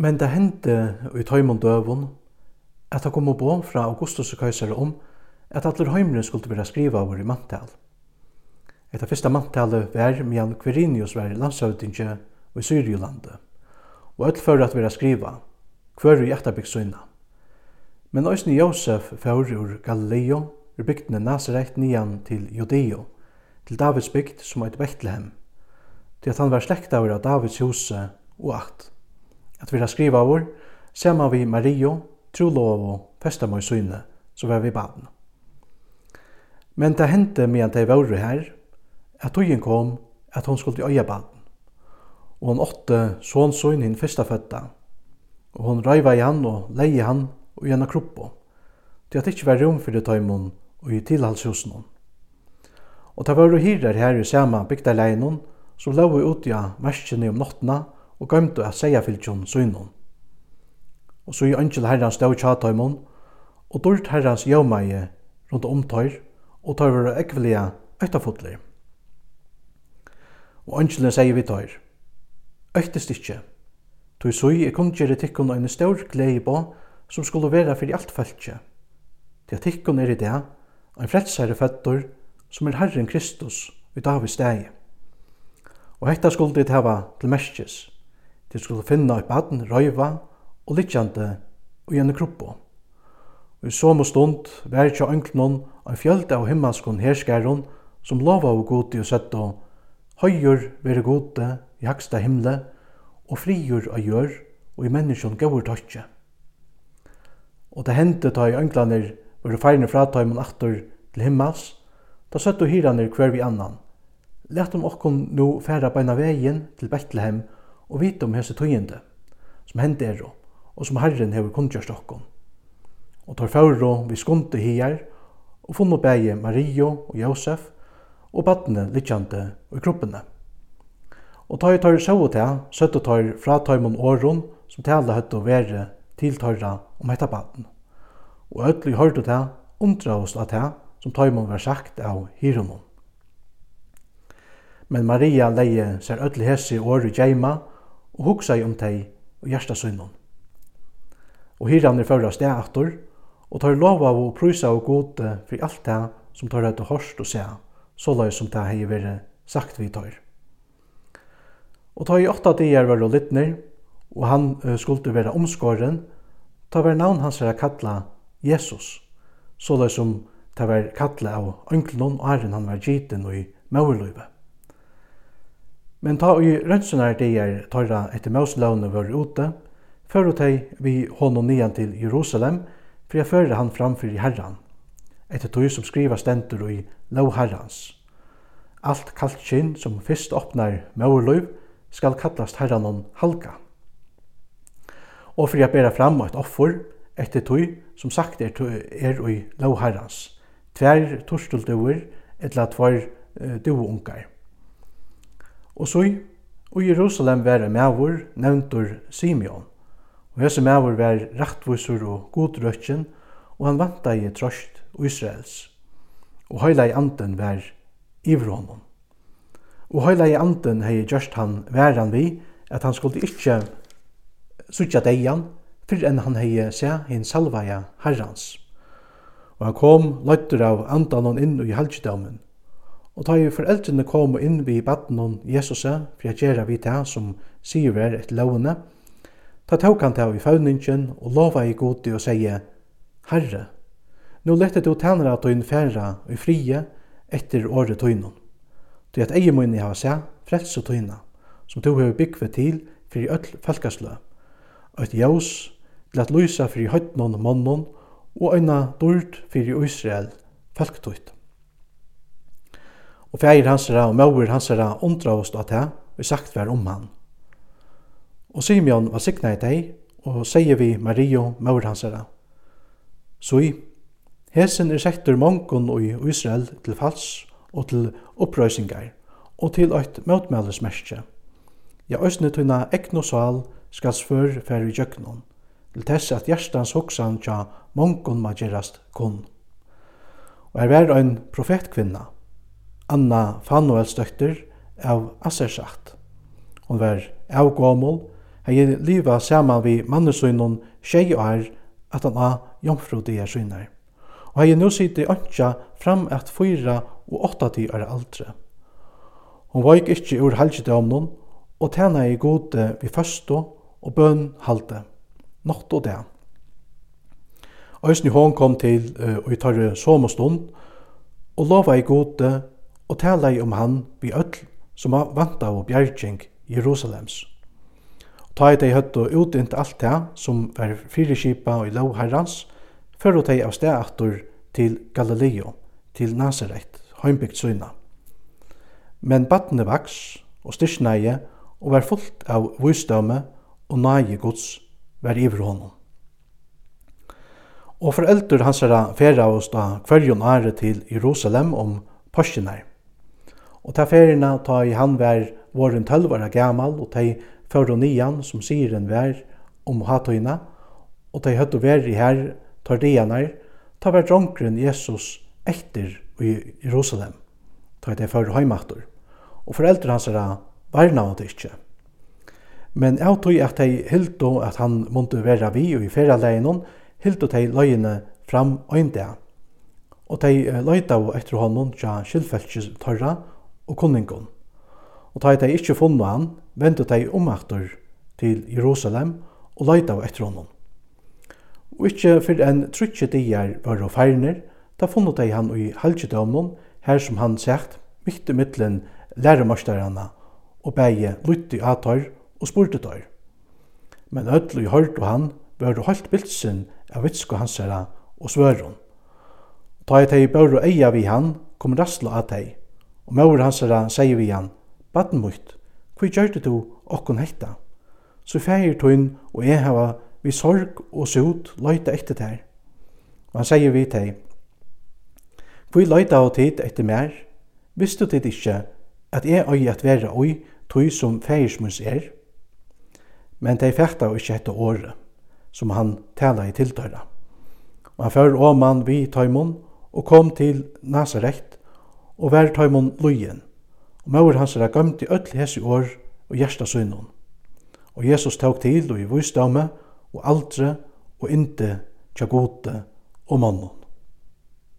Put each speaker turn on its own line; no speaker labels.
Men det hendte i tøymon døvun at det kom opp om fra Augustus og Kaisare om at atler heimren skulle være skriva over i mantal. Etter fyrsta manntalet var Mian Quirinius var landshøvdinge i Syrjulandet, og alt for at vera skriva, hver i etterbygg. Men òsne Josef fyrir ur Galileo, ur bygdene Nazareth nian til Judeo, til Davids bygd som eit Bethlehem, til at han var slekta av Davids huse og akt at vera skriva vår, saman vi Mario, Trolov og Festamøy Søyne, så var vi baden. Men det hendte medan de var her, at tøyen kom at hon skulle øya baden. Og hon åtte sån søyne hinn fyrsta fødda, og hon røyva i han og leie han og gjennom kroppo, til at det ikkje var rom for det tøymon og i tilhalshusen hon. Og det var hyrer her i sama bygda leinon, som lå ut i merskjene om nottena, og gømdu at seia fylgjum synum. Og så i angel herrans stau tjataimon, og dyrt herrans jøvmeie rundt om tøyr, og tøyr var ekvelia øytafotler. Og ønskjelen sier vi tøyr, øytest ikkje, tøy sui er kundgjere tikkun og en stor glei på, som skulle vera fyrir alt fæltje. Til at tikkun er i det, ein frelsare føttur, som er Herren Kristus, i Davids stegi. Og hetta skulle dit hava til merkes, Te skulle finna i baden, røyva og litjande og gjerne kroppo. Og i som og stund var ikkje ønknon av fjölda av himmelskon herskæron som lova og godi og sett og høyur vere gode i haksta himle og frigjur av gjør og i menneskjon gavur tøtje. Og det hendte ta i ønklaner vare feirne fra taimen aktor til himmels, da søtt og hiraner hver vi annan. Lett om okkon nu færa beina vegin til Betlehem og og vite om hese tøyende som hendte er og som Herren hever kundgjørst okkom. Og tar færo vi skunde hier og funno bæge Mario og Josef og badne lytjande og i kroppene. Og tar tar sjå til, og tar fra taimon åron som tala høtt og vere tiltørra om hetta baden. Og ødelig hørte til, undra oss at til, som taimon var sagt av hironon. Men Maria leie ser ødelig hese i gjeima i og hugsa om tei og hjarta sunnum. Og hiranir førra steg aftur, og tar lova og prysa og gode for alt det som tar høyde hårst og seg, så løy som det hei vire sagt vi tar. Og ta i åtta dier var og littner, og han skulle være omskåren, ta var navn hans er kalla Jesus, så løy som ta var kalla av ønklen og æren han var giten og i maurløyve. Men ta i rønnsunar dier tøyra etter Moslevne var ute, føru tei vi hånden nian til Jerusalem, for jeg fører han framfyr i Herran, etter tøy som skriva stendur i lov Herrans. Alt kalt kinn som fyrst åpnar maurløyv skal kallast Herranon halka. Og for jeg bera fram et offer, etter tøy som sagt er, er i lov Herrans, tver torstulduver etla tver uh, duunkar. Og så i Jerusalem var en mævur nevntur Simeon. Og hese mævur var rettvisur og godrøtjen, og han vanta i trøst Israels. Og høyla i anden var ivr honom. Og høyla i anden hei gjørst han væran vi, at han skulle ikkje sutja deian, fyrir enn han hei se hinn salvaja herrans. Og han kom løytter av andanon inn i halvdømmen, Og ta i foreldrene kom inn vi baden om Jesus for jeg gjør vi det som sier vi er et lovende, ta tok han til i fauningen og lova i godi og å sige, Herre, nå lette du tænere at hun færa og frie etter året tøynen. Du at eie munni hava seg, frelse tøyna, som du hever byggve til fyrir öll falkaslø, og et jaus til at lysa fyrir høytnon og mannon, og øyna dord fyrir Israel, falktøyt og feir hansara og mauer hansara undraost at det, og sagt vær om han. Og Simeon var sikna i deg, og sier vi Mario mauer hansara. Så i, hesen er sektor mongon i Israel til fals og til opprøysingar, og til eit møtmælesmerskje. Ja, òsne tøyna ekno sal skal svør fer i jøknon, til tess at hjertans hoksan tja mongon ma gerast kun. Og er vær ein profetkvinna, Anna Fannuelsdøkter av Assersagt. Hon var avgåmål, hei liva saman vi mannesøynon tjei år at han av er synar. Og hei nu sitte ønskja fram at fyra og åtta ti er aldre. Hon var ikkje ur halvgjødomnun og tæna i gode vi føsto og bøn halde, natt og det. Øysni hon kom til uh, og i tarre somostund og lova i gode og talaði om hann vi öll som vanta av bjergjeng Jerusalems. Og ta i dei høttu utint alt det som var fyrirskipa og i lov herrans, føru dei av stedattur til Galileo, til Nazaret, heimbygd søyna. Men battene vaks og styrsneie og var fullt av vysdømme og nage gods var iver honom. Og foreldur hans herra færa oss da kvarjon are til Jerusalem om påskinær. Og ta ferina ta i han vær våren tølvara gammal, og ta i fyrir nian som sier en vær om hatøyna, og ta i høttu vær i her tar dianar, ta vær dronkren Jesus etter i Jerusalem, ta i det fyrir heimaktor. Og foreldre hans er varna han ikkje. Men jeg tog at de hildo at han måtte være vi og i ferieleggen, hildo de løyene fram øyndag. Og de løyta etter honom tja skilfelskes torra, og kunningon. Og ta tei ikkje funnu han, vendu tei omaktur til Jerusalem og leita etter honom. Og ikkje fyrir enn trutje dier var og feirner, da funnu tei han i halvdjedømnon, her som han sagt, mitt i middelen læremarstarana og beie lytti atar og spurte tar. Men öll i hørt og han var og holdt bilsen av vitsko hansara og svøron. Ta i tei bør og eia vi han, kom rastla at tei. Og maur er sier vi han, Baden mutt, hva gjør du okkon hetta? Så feir tøyn og jeg hava vi sorg og sot løyta etter tær. Og han sier vi teg, «Hva løyta av tid etter mer, visste tid ikkje at jeg øy at vera oi tøy som fægirsmus er? Men de fækta ikkje etter året, som han tala i tiltøyra. Og han fyrir åman vi tøymon og kom til Nazaret, og vær tøymon lujen. Og maur hansara i öll hesi år og gjersta søgnum. Og Jesus tók til og i vusdame og aldre og inte tja gode og mannum.